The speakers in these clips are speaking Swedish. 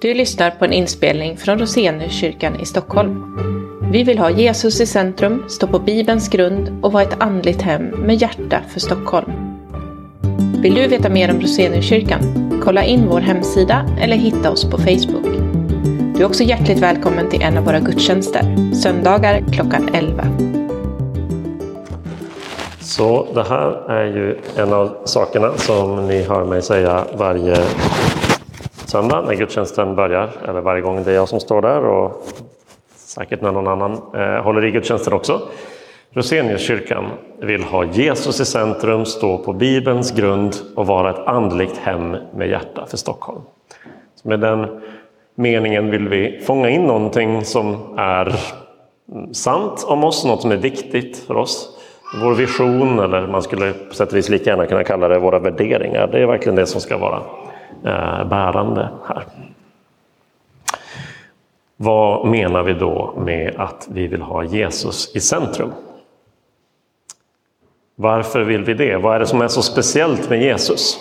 Du lyssnar på en inspelning från Roseniuskyrkan i Stockholm. Vi vill ha Jesus i centrum, stå på Bibelns grund och vara ett andligt hem med hjärta för Stockholm. Vill du veta mer om Roseniuskyrkan? Kolla in vår hemsida eller hitta oss på Facebook. Du är också hjärtligt välkommen till en av våra gudstjänster, söndagar klockan 11. Så det här är ju en av sakerna som ni hör mig säga varje söndag när gudstjänsten börjar, eller varje gång det är jag som står där och säkert när någon annan eh, håller i gudstjänsten också. Roseniuskyrkan vill ha Jesus i centrum, stå på Bibelns grund och vara ett andligt hem med hjärta för Stockholm. Så med den meningen vill vi fånga in någonting som är sant om oss, något som är viktigt för oss. Vår vision, eller man skulle på sätt och vis lika gärna kunna kalla det våra värderingar. Det är verkligen det som ska vara Eh, bärande här. Vad menar vi då med att vi vill ha Jesus i centrum? Varför vill vi det? Vad är det som är så speciellt med Jesus?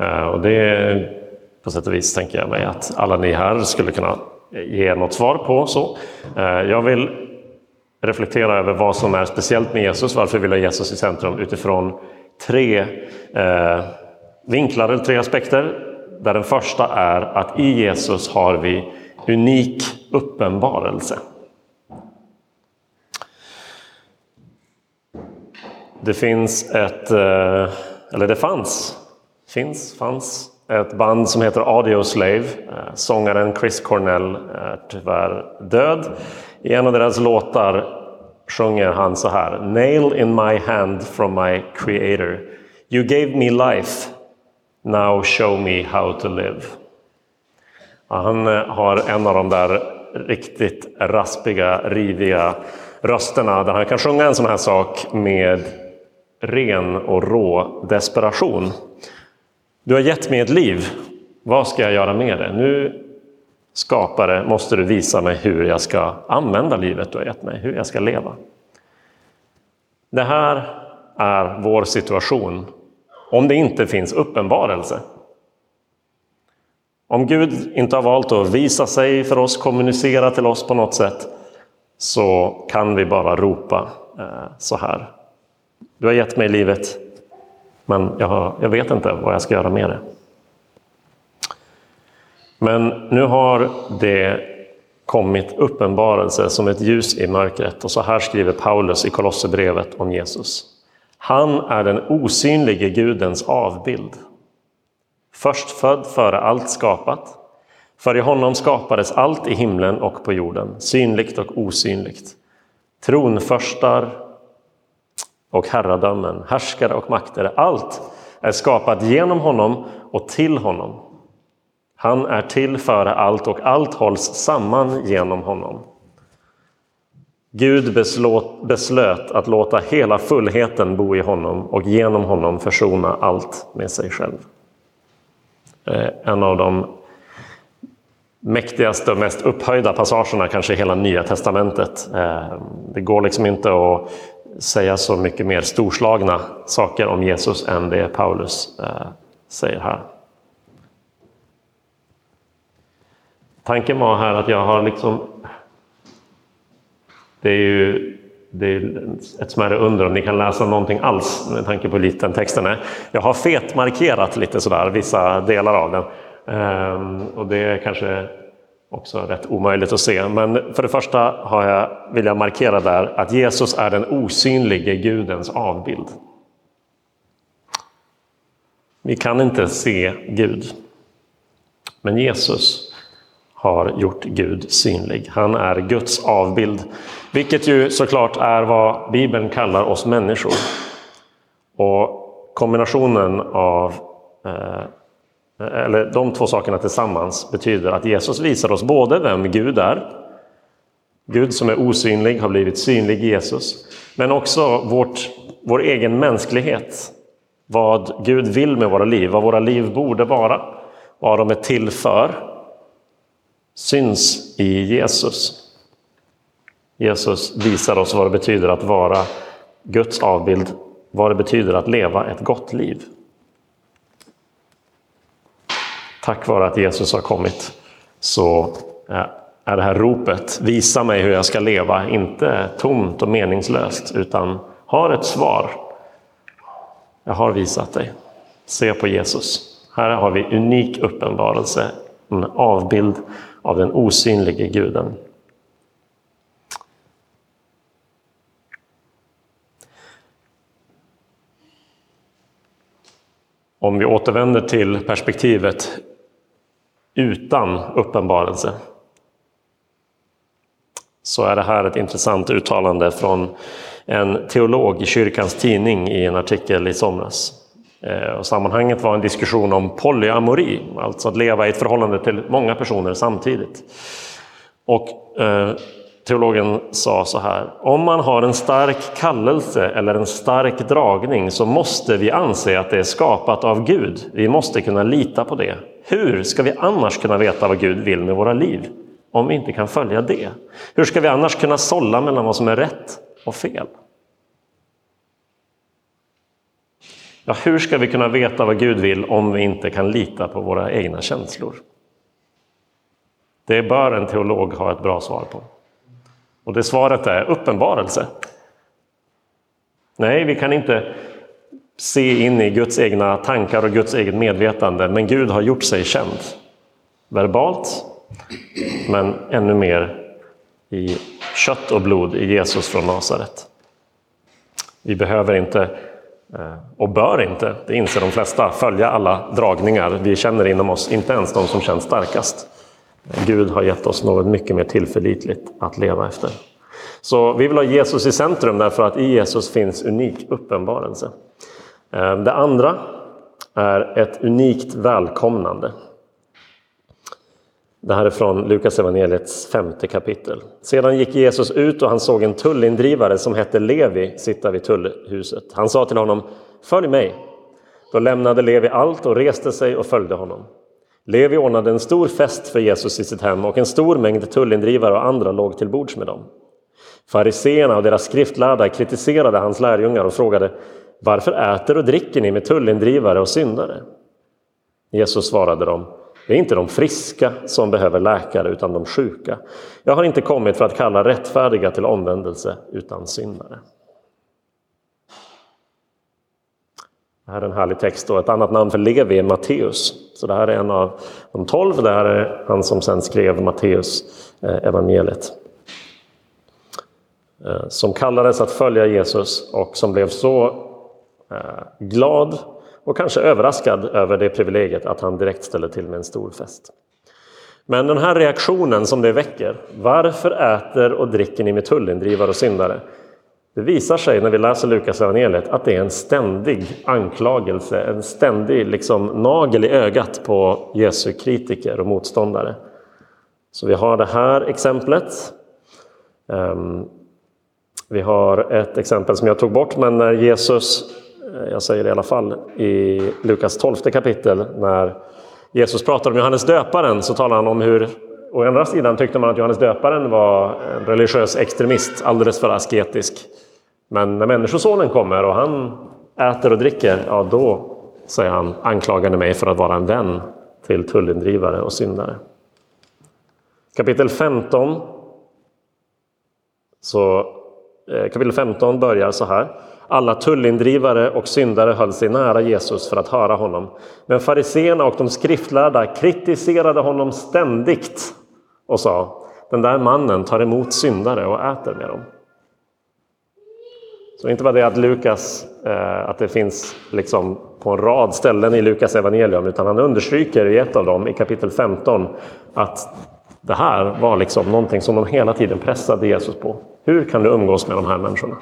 Eh, och det är på sätt och vis tänker jag mig att alla ni här skulle kunna ge något svar på. Så. Eh, jag vill reflektera över vad som är speciellt med Jesus, varför vill ha Jesus i centrum utifrån tre vinklar eller tre aspekter. Där den första är att i Jesus har vi unik uppenbarelse. Det finns ett, eh, eller det fanns, finns, fanns ett band som heter Audio Slave. Eh, sångaren Chris Cornell är tyvärr död. I en av deras låtar sjunger han så här. Nail in my hand from my creator. You gave me life. Now show me how to live. Han eh, har en av de där riktigt raspiga, riviga rösterna där han kan sjunga en sån här sak med ren och rå desperation. Du har gett mig ett liv. Vad ska jag göra med det? Nu, skapare, måste du visa mig hur jag ska använda livet du har gett mig, hur jag ska leva. Det här är vår situation om det inte finns uppenbarelse. Om Gud inte har valt att visa sig för oss, kommunicera till oss på något sätt, så kan vi bara ropa eh, så här. Du har gett mig livet, men jag, har, jag vet inte vad jag ska göra med det. Men nu har det kommit uppenbarelse som ett ljus i mörkret. Och så här skriver Paulus i Kolosserbrevet om Jesus. Han är den osynlige Gudens avbild. Förstfödd före allt skapat. För i honom skapades allt i himlen och på jorden, synligt och osynligt. Tronförstar och herradömen, härskare och makter. Allt är skapat genom honom och till honom. Han är till före allt och allt hålls samman genom honom. Gud beslåt, beslöt att låta hela fullheten bo i honom och genom honom försona allt med sig själv. Eh, en av de mäktigaste och mest upphöjda passagerna kanske i hela Nya Testamentet. Eh, det går liksom inte att säga så mycket mer storslagna saker om Jesus än det Paulus eh, säger här. Tanken var här att jag har liksom... Det är ju det är ett smärre under om ni kan läsa någonting alls med tanke på hur liten texten är. Jag har fetmarkerat lite sådär, vissa delar av den. Ehm, och det är kanske också rätt omöjligt att se. Men för det första har jag, vill jag markera där att Jesus är den osynlige Gudens avbild. Vi kan inte se Gud. Men Jesus har gjort Gud synlig. Han är Guds avbild, vilket ju såklart är vad Bibeln kallar oss människor. Och kombinationen av eh, eller de två sakerna tillsammans betyder att Jesus visar oss både vem Gud är, Gud som är osynlig har blivit synlig i Jesus, men också vårt, vår egen mänsklighet. Vad Gud vill med våra liv, vad våra liv borde vara, vad de är till för syns i Jesus. Jesus visar oss vad det betyder att vara Guds avbild, vad det betyder att leva ett gott liv. tack vare att Jesus har kommit så eh, är det här ropet, visa mig hur jag ska leva, inte tomt och meningslöst, utan har ett svar. Jag har visat dig. Se på Jesus. Här har vi unik uppenbarelse, en avbild av den osynlige guden. Om vi återvänder till perspektivet utan uppenbarelse så är det här ett intressant uttalande från en teolog i kyrkans tidning i en artikel i somras. Eh, och sammanhanget var en diskussion om polyamori, alltså att leva i ett förhållande till många personer samtidigt. Och eh, teologen sa så här, om man har en stark kallelse eller en stark dragning så måste vi anse att det är skapat av Gud. Vi måste kunna lita på det. Hur ska vi annars kunna veta vad Gud vill med våra liv? Om vi inte kan följa det. Hur ska vi annars kunna sålla mellan vad som är rätt och fel? Ja, hur ska vi kunna veta vad Gud vill om vi inte kan lita på våra egna känslor? Det bör en teolog ha ett bra svar på. Och det svaret är uppenbarelse. Nej, vi kan inte se in i Guds egna tankar och Guds eget medvetande, men Gud har gjort sig känd. Verbalt, men ännu mer i kött och blod i Jesus från Nasaret. Vi behöver inte, Eh, och bör inte, det inser de flesta, följa alla dragningar vi känner inom oss, inte ens de som känns starkast. Gud har gett oss något mycket mer tillförlitligt att leva efter. Så vi vill ha Jesus i centrum därför att i Jesus finns unik uppenbarelse. Eh, det andra är ett unikt välkomnande. Det här är från Lukas evangeliets femte kapitel. Sedan gick Jesus ut och han såg en tullindrivare som hette Levi sitta vid tullhuset. Han sa till honom, följ mig. Då lämnade Levi allt och reste sig och följde honom. Levi ordnade en stor fest för Jesus i sitt hem och en stor mängd tullindrivare och andra låg till bords med dem. Fariseerna och deras skriftlärda kritiserade hans lärjungar och frågade varför äter och dricker ni med tullindrivare och syndare? Jesus svarade dem det är inte de friska som behöver läkare utan de sjuka. Jag har inte kommit för att kalla rättfärdiga till omvändelse utan syndare. Det här är en härlig text och ett annat namn för Levi är Matteus. Så det här är en av de tolv. Det här är han som sen skrev Matteus eh, evangeliet. Eh, som kallades att följa Jesus och som blev så eh, glad och kanske överraskad över det privilegiet att han direkt ställer till med en stor fest. Men den här reaktionen som det väcker, varför äter och dricker ni med tullindrivare och syndare? Det visar sig när vi läser Lukas evangeliet att det är en ständig anklagelse, en ständig liksom nagel i ögat på Jesu kritiker och motståndare. Så vi har det här exemplet. Ehm, vi har ett exempel som jag tog bort, men när Jesus Eh, jag säger det i alla fall, i Lukas 12 kapitel när Jesus pratar om Johannes döparen så talar han om hur Å andra sidan tyckte man att Johannes döparen var en religiös extremist, alldeles för asketisk. Men när Människosonen kommer och han äter och dricker, ja då, säger han, anklagade mig för att vara en vän till tullindrivare och syndare. Kapitel 15 så, eh, kapitel 15 börjar så här. Alla tullindrivare och syndare höll sig nära Jesus för att höra honom. Men fariseerna och de skriftlärda kritiserade honom ständigt och sa den där mannen tar emot syndare och äter med dem. Så inte bara det att Lukas, eh, att det finns liksom på en rad ställen i Lukas evangelium, utan han understryker i ett av dem, i kapitel 15, att det här var liksom någonting som de hela tiden pressade Jesus på. Hur kan du umgås med de här människorna?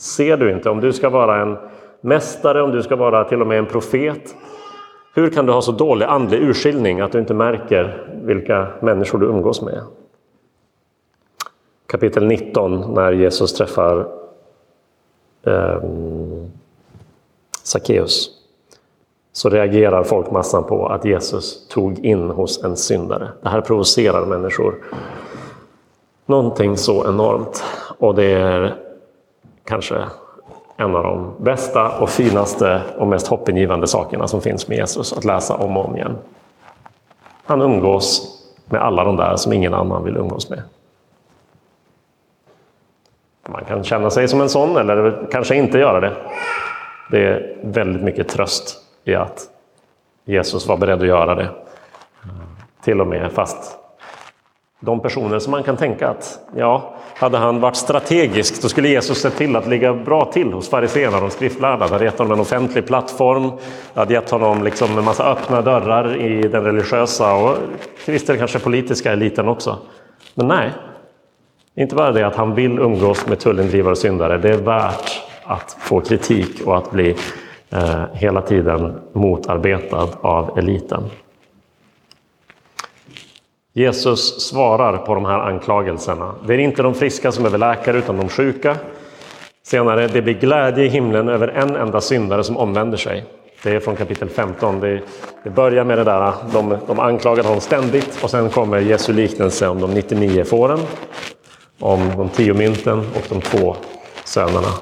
Ser du inte? Om du ska vara en mästare, om du ska vara till och med en profet, hur kan du ha så dålig andlig urskiljning att du inte märker vilka människor du umgås med? Kapitel 19 när Jesus träffar eh, Sackeus så reagerar folkmassan på att Jesus tog in hos en syndare. Det här provocerar människor. Någonting så enormt. Och det är kanske en av de bästa och finaste och mest hoppingivande sakerna som finns med Jesus att läsa om och om igen. han umgås med alla de där som ingen annan vill umgås med. Man kan känna sig som en sån eller kanske inte göra det. Det är väldigt mycket tröst i att Jesus var beredd att göra det. Till och med fast de personer som man kan tänka att, ja, hade han varit strategisk, då skulle Jesus sett till att ligga bra till hos fariséerna, de skriftlärda. Det hade gett honom en offentlig plattform, det hade gett honom liksom en massa öppna dörrar i den religiösa och till viss del kanske politiska eliten också. Men nej, inte bara det att han vill umgås med tullindrivare och syndare, det är värt att få kritik och att bli eh, hela tiden motarbetad av eliten. Jesus svarar på de här anklagelserna. Det är inte de friska som behöver läkare utan de sjuka. Senare, det blir glädje i himlen över en enda syndare som omvänder sig. Det är från kapitel 15. Det, det börjar med det där, de, de anklagar honom ständigt och sen kommer Jesu liknelse om de 99 fåren, om de tio mynten och de två sönerna.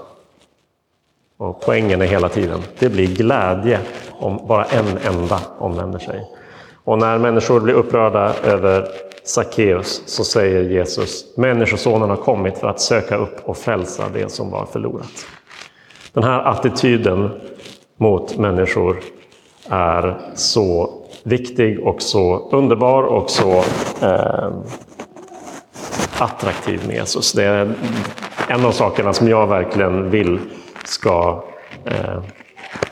Och poängen är hela tiden, det blir glädje om bara en enda omvänder sig. Och när människor blir upprörda över Sackeus så säger Jesus, Människosonen har kommit för att söka upp och frälsa det som var förlorat. Den här attityden mot människor är så viktig och så underbar och så eh, attraktiv med Jesus. Det är en av sakerna som jag verkligen vill ska, eh,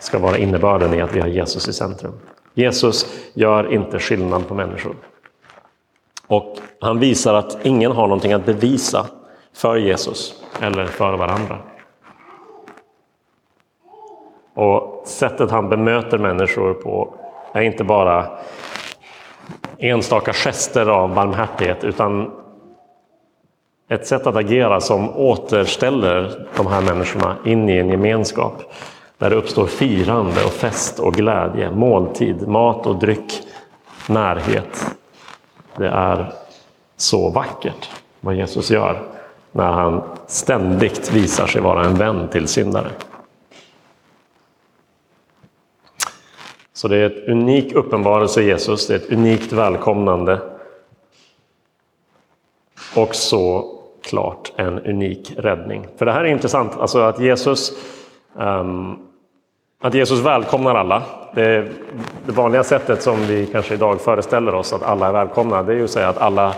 ska vara innebörden i att vi har Jesus i centrum. Jesus gör inte skillnad på människor. Och han visar att ingen har någonting att bevisa för Jesus eller för varandra. Och sättet han bemöter människor på är inte bara enstaka gester av barmhärtighet utan ett sätt att agera som återställer de här människorna in i en gemenskap där det uppstår firande och fest och glädje, måltid, mat och dryck, närhet. Det är så vackert vad Jesus gör när han ständigt visar sig vara en vän till syndare. Så det är ett unik uppenbarelse i Jesus, det är ett unikt välkomnande. Och så klart en unik räddning. För det här är intressant, alltså att Jesus um, att Jesus välkomnar alla. Det, det, vanliga sättet som vi kanske idag föreställer oss att alla är välkomna, det är ju att säga att alla,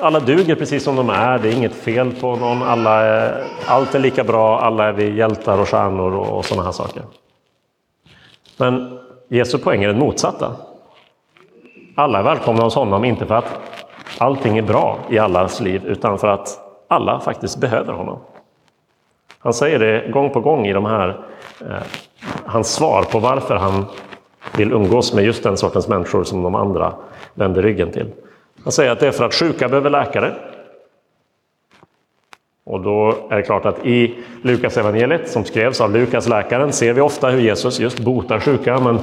alla duger precis som de är. Det är inget fel på någon. Alla är, allt är lika bra. Alla är vi hjältar och stjärnor och, och sådana här saker. Men Jesu poäng är den motsatta. Alla är välkomna hos honom, inte för att allting är bra i allas liv, utan för att alla faktiskt behöver honom. Han säger det gång på gång i de här eh, hans svar på varför han vill umgås med just den sortens människor som de andra vänder ryggen till. Han säger att det är för att sjuka behöver läkare. Och då är det klart att i Lukas evangeliet som skrevs av Lukas läkaren ser vi ofta hur Jesus just botar sjuka. Men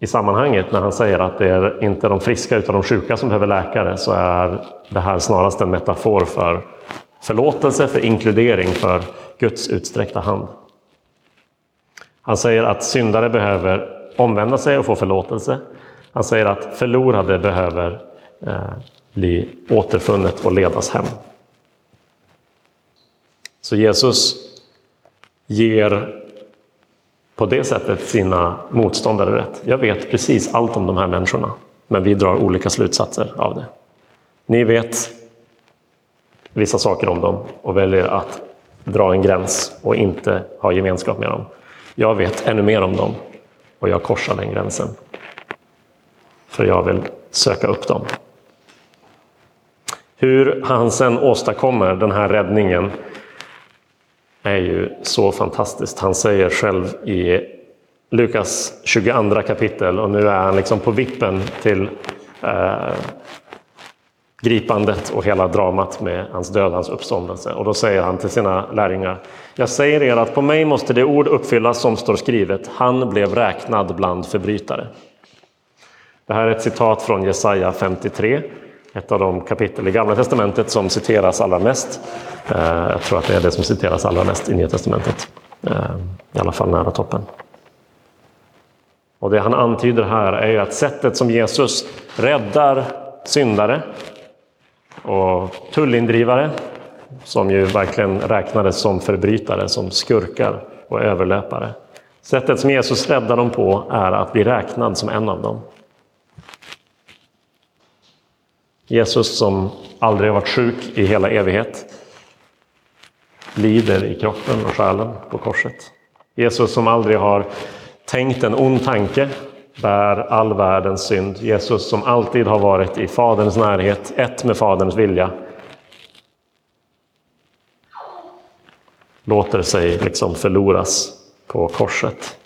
i sammanhanget när han säger att det är inte de friska utan de sjuka som behöver läkare så är det här snarast en metafor för förlåtelse, för inkludering, för Guds utsträckta hand. Han säger att syndare behöver omvända sig och få förlåtelse. Han säger att förlorade behöver eh, bli återfunnet och ledas hem. Så Jesus ger på det sättet sina motståndare rätt. Jag vet precis allt om de här människorna, men vi drar olika slutsatser av det. Ni vet vissa saker om dem och väljer att dra en gräns och inte ha gemenskap med dem. Jag vet ännu mer om dem och jag korsar den gränsen. För jag vill söka upp dem. Hur han sen åstadkommer den här räddningen är ju så fantastiskt. Han säger själv i Lukas 22 kapitel och nu är han liksom på vippen till eh, gripandet och hela dramat med hans död, hans uppståndelse. Och då säger han till sina lärjungar. Jag säger er att på mig måste det ord uppfyllas som står skrivet. Han blev räknad bland förbrytare. Det här är ett citat från Jesaja 53. Ett av de kapitel i Gamla Testamentet som citeras allra mest. Eh, jag tror att det är det som citeras allra mest i Nya Testamentet. Eh, I alla fall nära toppen. Och det han antyder här är ju att sättet som Jesus räddar syndare och tullindrivare, som ju verkligen räknades som förbrytare, som skurkar och överlöpare. Sättet som Jesus räddar dem på är att bli räknad som en av dem. Jesus som aldrig har varit sjuk i hela evighet lider i kroppen och själen på korset. Jesus som aldrig har tänkt en ond tanke bär all världens synd. Jesus som alltid har varit i Faderns närhet, ett med Faderns vilja. Låter sig liksom förloras på korset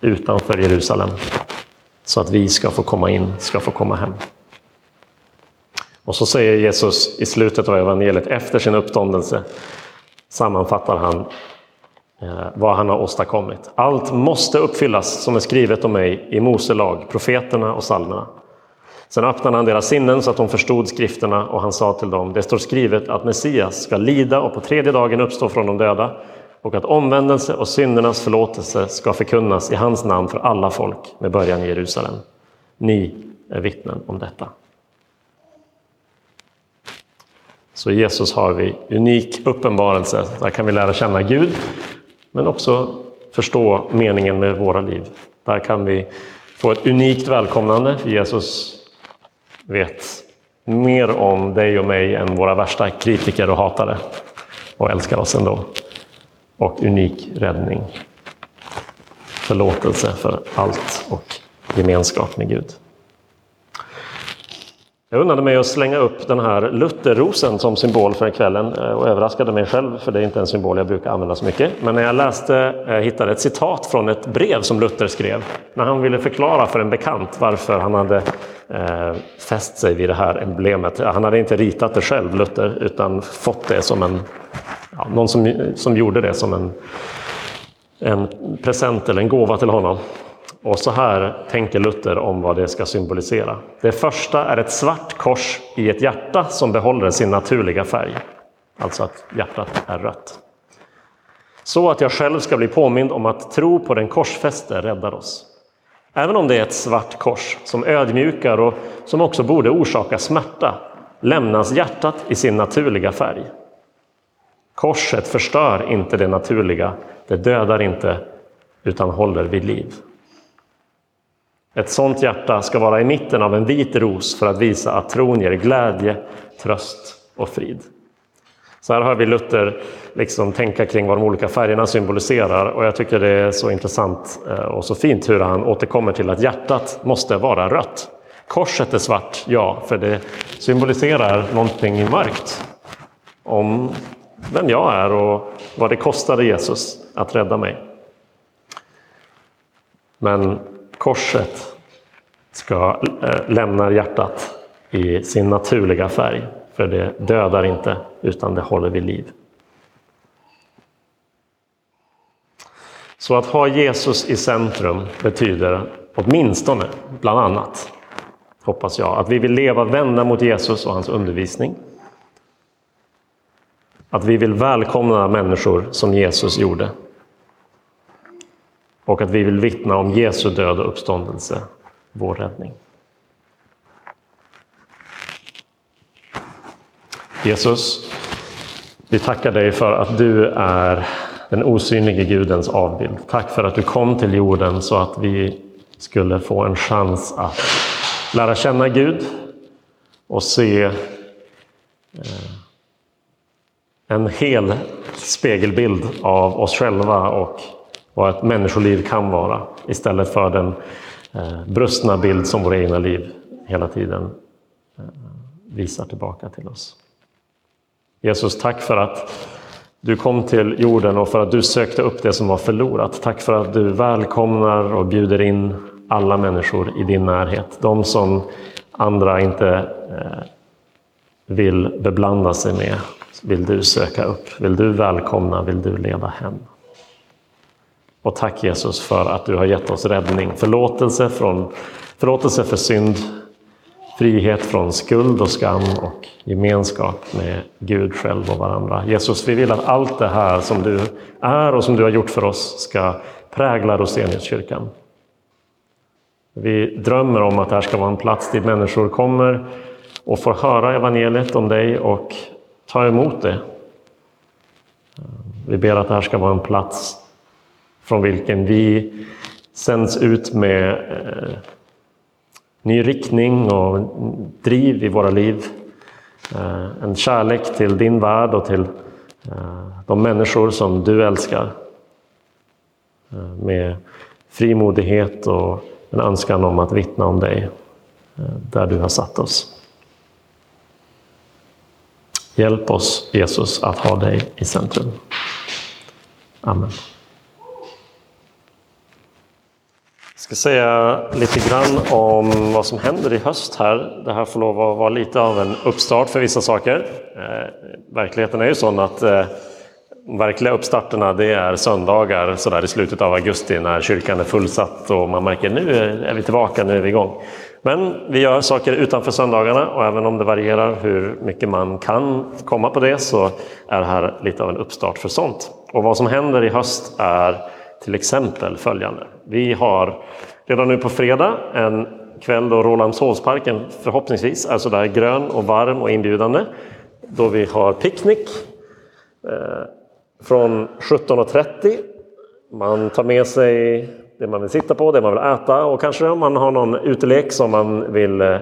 utanför Jerusalem så att vi ska få komma in, ska få komma hem. Och så säger Jesus i slutet av evangeliet efter sin uppståndelse sammanfattar han Eh, vad han har åstadkommit. Allt måste uppfyllas som är skrivet om mig i Mose lag, profeterna och psalmerna. Sen öppnade han deras sinnen så att de förstod skrifterna och han sa till dem, det står skrivet att Messias ska lida och på tredje dagen uppstå från de döda och att omvändelse och syndernas förlåtelse ska förkunnas i hans namn för alla folk med början i Jerusalem. Ni är vittnen om detta. Så i Jesus har vi unik uppenbarelse. Där kan vi lära känna Gud, men också förstå meningen med våra liv. Där kan vi få ett unikt välkomnande. Jesus vet mer om dig och mig än våra värsta kritiker och hatare och älskar oss ändå. Och unik räddning. Förlåtelse för allt och gemenskap med Gud. Jag unnade mig att slänga upp den här Lutherrosen som symbol för kvällen eh, och överraskade mig själv för det är inte en symbol jag brukar använda så mycket. Men när jag läste jag hittade ett citat från ett brev som Luther skrev när han ville förklara för en bekant varför han hade eh, fäst sig vid det här emblemet. Han hade inte ritat det själv, Luther, utan fått det som en, ja, någon som, som gjorde det som en, en present eller en gåva till honom. Och så här tänker Luther om vad det ska symbolisera. Det första är ett svart kors i ett hjärta som behåller sin naturliga färg. Alltså att hjärtat är rött. Så att jag själv ska bli påmind om att tro på den korsfäste räddar oss. Även om det är ett svart kors som ödmjukar och som också borde orsaka smärta lämnas hjärtat i sin naturliga färg. Korset förstör inte det naturliga, det dödar inte utan håller vid liv. Ett sådant hjärta ska vara i mitten av en vit ros för att visa att tron ger glädje, tröst och frid. Så här hör vi Luther liksom tänka kring vad de olika färgerna symboliserar och jag tycker det är så intressant eh, och så fint hur han återkommer till att hjärtat måste vara rött. Korset är svart, ja, för det symboliserar någonting mörkt. Om vem jag är och vad det kostade Jesus att rädda mig. Men korset ska eh, lämna hjärtat i sin naturliga färg. För det dödar inte, utan det håller vid liv. Så att ha Jesus i centrum betyder åtminstone, bland annat, hoppas jag, att vi vill leva vända mot Jesus och hans undervisning. Att vi vill välkomna människor som Jesus gjorde och att vi vill vittna om Jesu död och uppståndelse, vår räddning. Jesus, vi tackar dig för att du är den osynlige Gudens avbild. Tack för att du kom till jorden så att vi skulle få en chans att lära känna Gud och se eh, en hel spegelbild av oss själva och vad ett människoliv kan vara istället för den eh, brustna bild som våra egna liv hela tiden eh, visar tillbaka till oss. Jesus, tack för att du kom till jorden och för att du sökte upp det som var förlorat. Tack för att du välkomnar och bjuder in alla människor i din närhet. De som andra inte eh, vill beblanda sig med vill du söka upp. Vill du välkomna, vill du leda hem. Och tack Jesus för att du har gett oss räddning, förlåtelse, från, förlåtelse för synd, frihet från skuld och skam och gemenskap med Gud själv och varandra. Jesus, vi vill att allt det här som du är och som du har gjort för oss ska prägla Roseniuskyrkan. Vi drömmer om att det här ska vara en plats dit människor kommer och får höra evangeliet om dig och ta emot det. Vi ber att det här ska vara en plats från vilken vi sänds ut med eh, ny riktning och driv i våra liv. Eh, en kärlek till din värld och till eh, de människor som du älskar. Eh, med frimodighet och en önskan om att vittna om dig eh, där du har satt oss. Hjälp oss Jesus att ha dig i centrum. Amen. Jag ska säga lite grann om vad som händer i höst här. Det här får lov att vara lite av en uppstart för vissa saker. Eh, verkligheten är ju sån att eh, verkliga uppstarterna det är söndagar så där i slutet av augusti när kyrkan är fullsatt och man märker nu är vi tillbaka, nu är vi igång. Men vi gör saker utanför söndagarna och även om det varierar hur mycket man kan komma på det så är det här lite av en uppstart för sånt. Och vad som händer i höst är till exempel följande. Vi har redan nu på fredag en kväll då Rålambshovsparken förhoppningsvis är sådär grön och varm och inbjudande. Då vi har picknick eh, från 17.30. Man tar med sig det man vill sitta på, det man vill äta och kanske om man har någon utelek som man vill eh,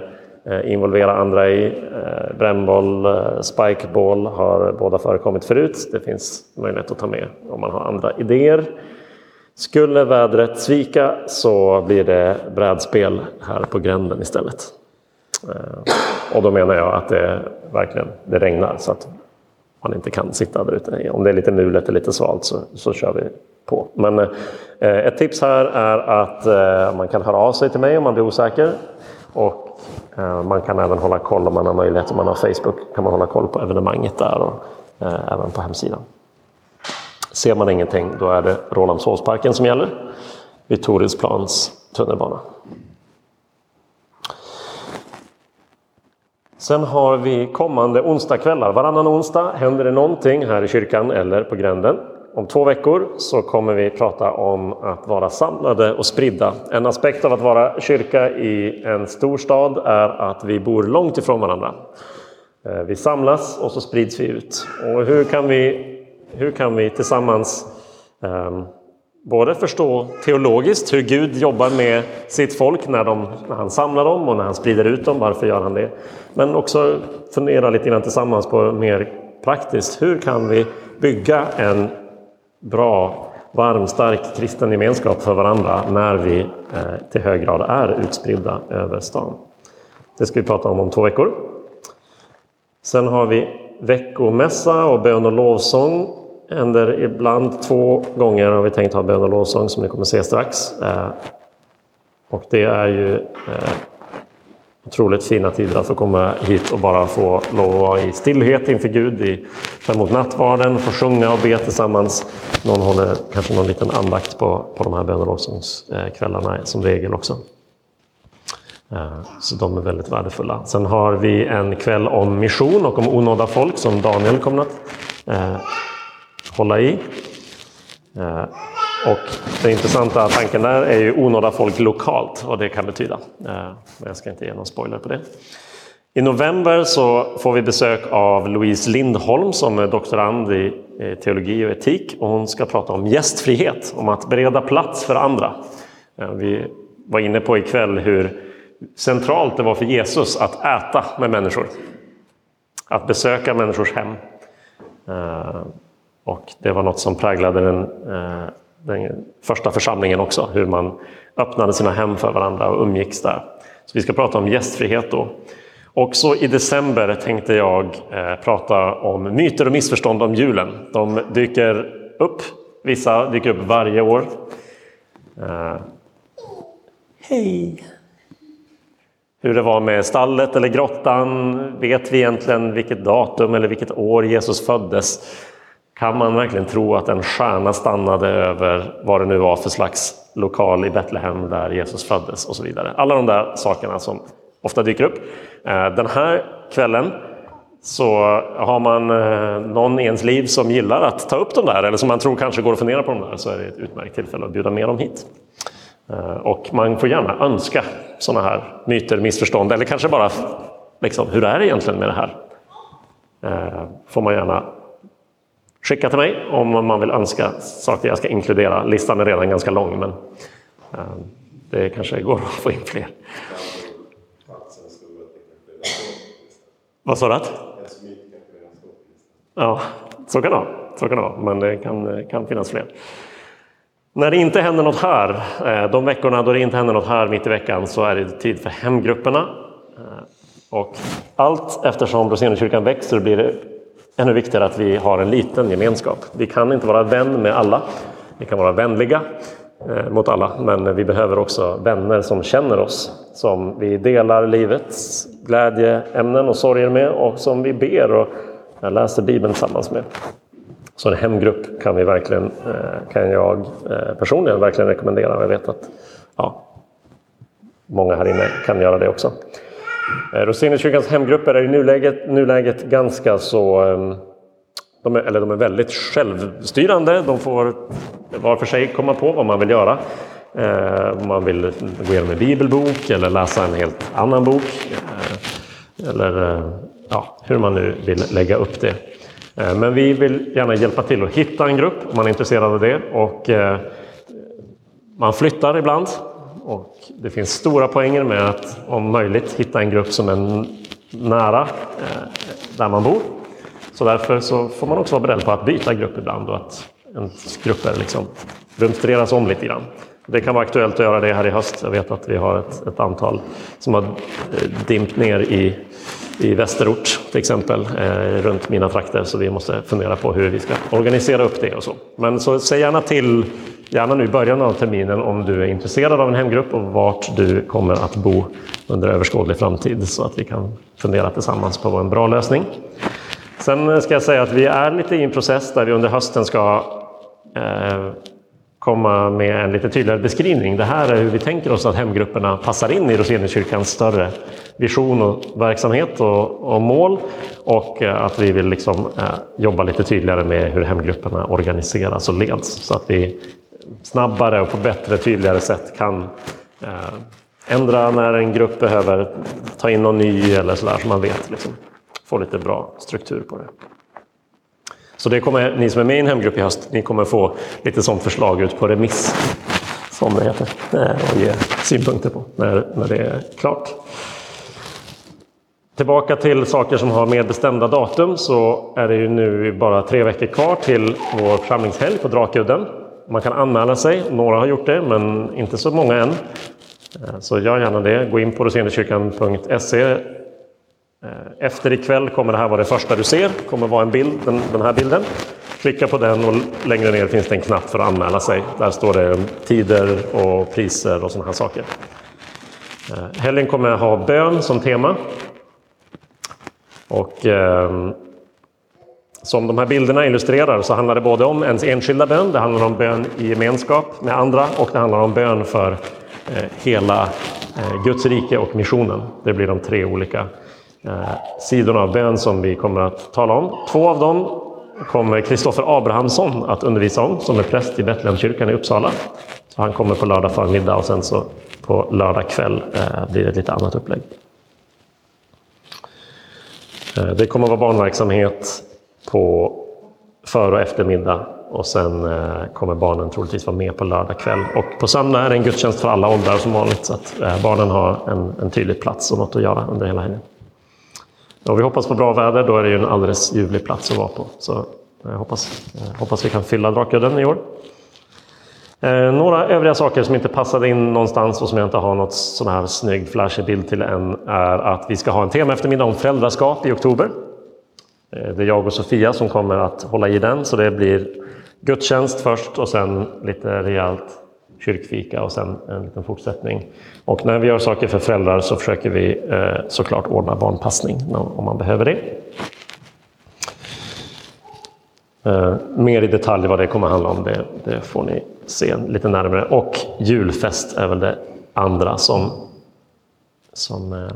involvera andra i. Eh, brännboll, eh, spikeball har båda förekommit förut. Det finns möjlighet att ta med om man har andra idéer. Skulle vädret svika så blir det brädspel här på gränden istället. Eh, och då menar jag att det verkligen det regnar så att man inte kan sitta där ute. Om det är lite mulet och lite svalt så, så kör vi på. Men eh, ett tips här är att eh, man kan höra av sig till mig om man blir osäker. Och eh, man kan även hålla koll om man har möjlighet, om man har Facebook, kan man hålla koll på evenemanget där och eh, även på hemsidan. Ser man ingenting, då är det Rålambshovsparken som gäller vid Torilsplans tunnelbana. Sen har vi kommande onsdagskvällar. Varannan onsdag händer det någonting här i kyrkan eller på gränden. Om två veckor så kommer vi prata om att vara samlade och spridda. En aspekt av att vara kyrka i en stor stad är att vi bor långt ifrån varandra. Eh, vi samlas och så sprids vi ut. Och hur kan vi, hur kan vi tillsammans ehm, både förstå teologiskt hur Gud jobbar med sitt folk när, de, när han samlar dem och när han sprider ut dem. Varför gör han det? Men också fundera lite grann tillsammans på mer praktiskt. Hur kan vi bygga en bra, varm, stark kristen gemenskap för varandra när vi eh, till hög grad är utspridda över stan? Det ska vi prata om om två veckor. Sen har vi veckomässa och bön och lovsång händer ibland två gånger har vi tänkt ha bön och lovsång som ni kommer se strax. Eh, och det är ju eh, otroligt fina tider att få komma hit och bara få lov att vara i stillhet inför Gud, i, ta emot nattvarden, få sjunga och be tillsammans. Någon håller kanske någon liten andakt på, på de här bön och lovsångskvällarna som regel också. Eh, så de är väldigt värdefulla. Sen har vi en kväll om mission och om onådda folk som Daniel kommer att hålla i. Eh, och den intressanta tanken där är ju onåda folk lokalt, vad det kan betyda. Men jag ska inte ge någon spoiler på det. I november så får vi besök av Louise Lindholm som är doktorand i teologi och etik. Och hon ska prata om gästfrihet, om att bereda plats för andra. Eh, vi var inne på ikväll hur centralt det var för Jesus att äta med människor. Att besöka människors hem. Och det var något som präglade den, eh, den, första församlingen också, hur man öppnade sina hem för varandra och umgicks där. Så vi ska prata om gästfrihet då. Också i december tänkte jag eh, prata om myter och missförstånd om julen. De dyker upp, vissa dyker upp varje år. Eh, hej! Hur det var med stallet eller grottan, vet vi egentligen vilket datum eller vilket år Jesus föddes? Kan man verkligen tro att en stjärna stannade över vad det nu var för slags lokal i Betlehem där Jesus föddes och så vidare. Alla de där sakerna som ofta dyker upp. Eh, den här kvällen så har man eh, någon i ens liv som gillar att ta upp de där eller som man tror kanske går att fundera på de där så är det ett utmärkt tillfälle att bjuda med dem hit. Eh, och man får gärna önska sådana här myter, missförstånd eller kanske bara liksom, hur är det egentligen med det här? Får man gärna skicka till mig om man vill önska saker jag ska inkludera. Listan är redan ganska lång men eh, det kanske går att få in fler. Vad sa du? Ja, så kan det vara. Så kan det vara. Men det kan, kan finnas fler. När det inte händer något här, eh, de veckorna då det inte händer något här mitt i veckan, så är det tid för hemgrupperna. Eh, och allt eftersom Rosenekyrkan växer blir det ännu viktigare att vi har en liten gemenskap. Vi kan inte vara vän med alla. Vi kan vara vänliga eh, mot alla, men vi behöver också vänner som känner oss, som vi delar livets glädjeämnen och sorger med och som vi ber och läser Bibeln tillsammans med. Så en hemgrupp kan, vi verkligen, eh, kan jag eh, personligen verkligen rekommendera och jag vet att ja, många här inne kan göra det också. Eh, Rosenekyrkans hemgrupper är i nuläget, nuläget ganska så ehm, de är, eller de är väldigt självstyrande. De får var för sig komma på vad man vill göra. Eh, om man vill gå igenom en bibelbok eller läsa en helt annan bok. Eh, eller eh, ja, hur man nu vill lägga upp det. Men vi vill gärna hjälpa till att hitta en grupp om man är intresserad av det. Och man flyttar ibland och det finns stora poänger med att om möjligt hitta en grupp som är nära eh, där man bor. Så därför så får man också vara beredd på att byta grupp ibland och att ens grupper liksom rumstreras om lite grann. Det kan vara aktuellt att göra det här i höst. Jag vet att vi har ett, ett antal som har eh, dimpt ner i i västerort till exempel, eh, runt mina trakter. Så vi måste fundera på hur vi ska organisera upp det och så. Men så säg gärna till, gärna nu i början av terminen om du är intresserad av en hemgrupp och vart du kommer att bo under överskådlig framtid så att vi kan fundera tillsammans på en bra lösning. Sen ska jag säga att vi är lite i en process där vi under hösten ska eh, komma med en lite tydligare beskrivning. Det här är hur vi tänker oss att hemgrupperna passar in i Roseniuskyrkans större vision och verksamhet och, och mål. Och eh, att vi vill liksom, eh, jobba lite tydligare med hur hemgrupperna organiseras och leds. Så att vi snabbare och på bättre, tydligare sätt kan eh, ändra när en grupp behöver ta in någon ny eller sådär så man vet. Liksom, få lite bra struktur på det. Så det kommer ni som är med i en hemgrupp i höst, ni kommer få lite sånt förslag ut på remiss, som det heter, eh, och ge synpunkter på när, när det är klart. Tillbaka till saker som har mer bestämda datum så är det ju nu bara tre veckor kvar till vår församlingshelg på Drakudden. Man kan anmäla sig, några har gjort det men inte så många än. Eh, så gör gärna det. Gå in på roseniuskyrkan.se. Eh, efter ikväll kommer det här vara det första du ser. Det kommer vara en bild, den, den, här bilden. Klicka på den och längre ner finns det en knapp för att anmäla sig. Där står det tider och priser och sådana här saker. Eh, helgen kommer ha bön som tema. Och eh, som de här bilderna illustrerar så handlar det både om ens enskilda bön, det handlar om bön i gemenskap med andra och det handlar om bön för eh, hela eh, Guds rike och missionen. Det blir de tre olika eh, sidorna av bön som vi kommer att tala om. Två av dem kommer Kristoffer Abrahamsson att undervisa om, som är präst i Betlehemskyrkan i Uppsala. Så han kommer på lördag förmiddag och sen så på lördag kväll blir det ett lite annat upplägg. Det kommer att vara barnverksamhet på för och eftermiddag och sen eh, kommer barnen troligtvis vara med på lördag kväll. Och på söndag är det en gudstjänst för alla åldrar som vanligt så att eh, barnen har en, en tydlig plats och något att göra under hela helgen. Och vi hoppas på bra väder, då är det ju en alldeles ljuvlig plats att vara på. Så jag hoppas, jag hoppas vi kan fylla Drakudden i år. Eh, några övriga saker som inte passade in någonstans och som jag inte har något sån här snygg flashig bild till än är att vi ska ha en tema eftermiddag om föräldraskap i oktober. Eh, det är jag och Sofia som kommer att hålla i den, så det blir gudstjänst först och sen lite rejält kyrkfika och sen en liten fortsättning. Och när vi gör saker för föräldrar så försöker vi eh, såklart ordna barnpassning om man behöver det. Eh, mer i detalj vad det kommer handla om, det, det, får ni se lite närmare. Och julfest är väl det andra som, som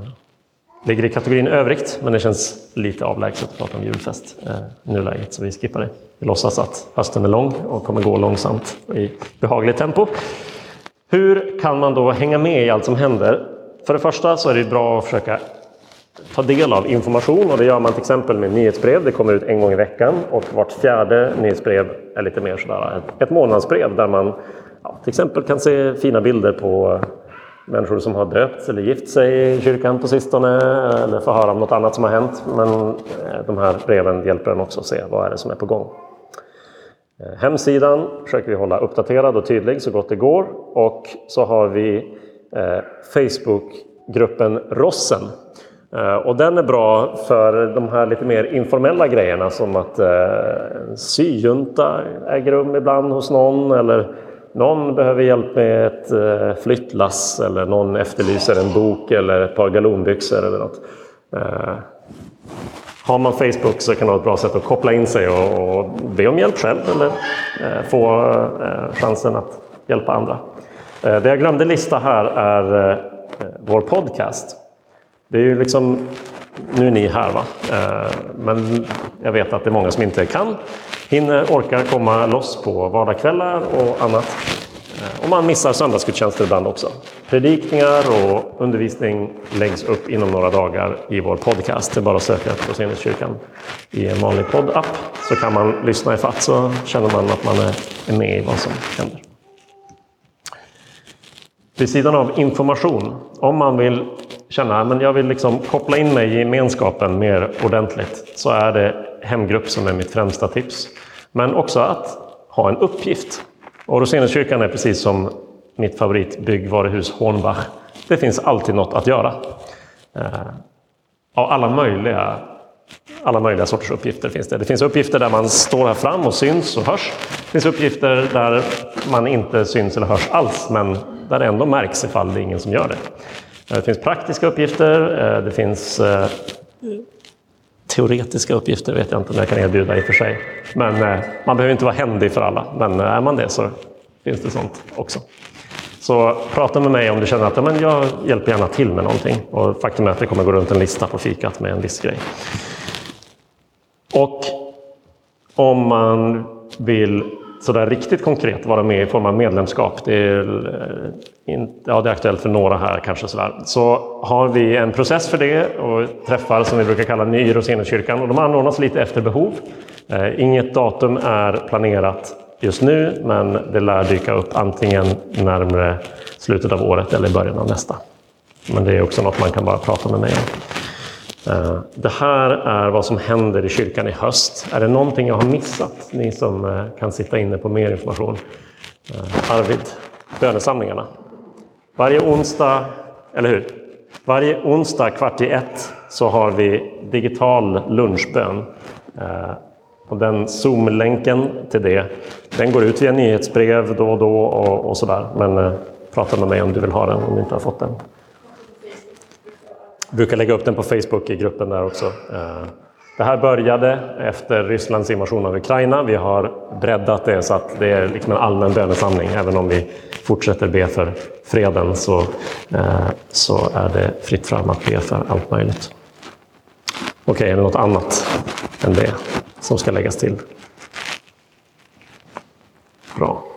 ligger i kategorin övrigt, men det känns lite avlägset att prata om julfest eh, i nuläget, så vi skippar det. Vi låtsas att hösten är lång och kommer gå långsamt i behagligt tempo. Hur kan man då hänga med i allt som händer? För det första så är det bra att försöka ta del av information och det gör man till exempel med nyhetsbrev. Det kommer ut en gång i veckan och vart fjärde nyhetsbrev är lite mer sådär ett, ett månadsbrev där man ja, till exempel kan se fina bilder på människor som har döpts eller gift sig i kyrkan på sistone eller få höra om något annat som har hänt. Men eh, de här breven hjälper en också att se vad är det som är på gång. Eh, hemsidan försöker vi hålla uppdaterad och tydlig så gott det går och så har vi eh, Facebookgruppen Rossen. Och den är bra för de här lite mer informella grejerna som att syjunta äger rum ibland hos någon eller någon behöver hjälp med ett eh, flyttlass eller någon efterlyser en bok eller ett par galonbyxor eller något. Eh, har man Facebook så kan det vara ett bra sätt att koppla in sig och, och be om hjälp själv eller eh, få chansen att hjälpa andra. Det jag glömde lista här är vår podcast. Det är ju liksom, nu är ni här va, eh, men jag vet att det är många som inte kan hinner, orkar komma loss på vardagskvällar och annat. Eh, och man missar söndagsgudstjänster ibland också. Predikningar och undervisning läggs upp inom några dagar i vår podcast. Det är bara att söka på Roseniuskyrkan i en vanlig poddapp så kan man lyssna i fatt så känner man att man är med i vad som händer. Vid sidan av information, om man vill känna att jag vill liksom koppla in mig i gemenskapen mer ordentligt så är det hemgrupp som är mitt främsta tips. Men också att ha en uppgift. Och Roseniuskyrkan är precis som mitt favoritbyggvaruhus Hornbach. Det finns alltid något att göra. Eh, av alla möjliga, alla möjliga sorters uppgifter finns det. Det finns uppgifter där man står här fram och syns och hörs. Det finns uppgifter där man inte syns eller hörs alls, men där det ändå märks ifall det är ingen som gör det. Eh, det finns praktiska uppgifter, eh, det finns eh, teoretiska uppgifter vet jag inte om jag kan erbjuda i och för sig. Men man behöver inte vara händig för alla, men är man det så finns det sånt också. Så prata med mig om du känner att ja, men jag hjälper gärna till med någonting. Och faktum är att det kommer gå runt en lista på fikat med en viss grej. Och om man vill sådär riktigt konkret vara med i form av medlemskap, det är, in, ja, det är aktuellt för några här kanske sådär, så har vi en process för det och träffar som vi brukar kalla Ny Roseniuskyrkan och de anordnas lite efter behov. Eh, inget datum är planerat just nu, men det lär dyka upp antingen närmre slutet av året eller i början av nästa. Men det är också något man kan bara prata med mig om. Eh, det här är vad som händer i kyrkan i höst. Är det någonting jag har missat? Ni som eh, kan sitta inne på mer information. Eh, Arvid, bönesamlingarna. Varje onsdag, eller hur? Varje onsdag kvart i ett så har vi digital lunchbön. Eh, och den Zoom-länken till det, den går ut via nyhetsbrev då och då och, och sådär. Men eh, prata med mig om du vill ha den om du inte har fått den. Jag brukar lägga upp den på Facebook i gruppen där också. Eh, det här började efter Rysslands invasion av Ukraina. Vi har breddat det så att det är liksom en allmän bönesamling. Även om vi fortsätter be för freden så, eh, så är det fritt fram att be för allt möjligt. Okej, okay, är det något annat än det som ska läggas till? Bra.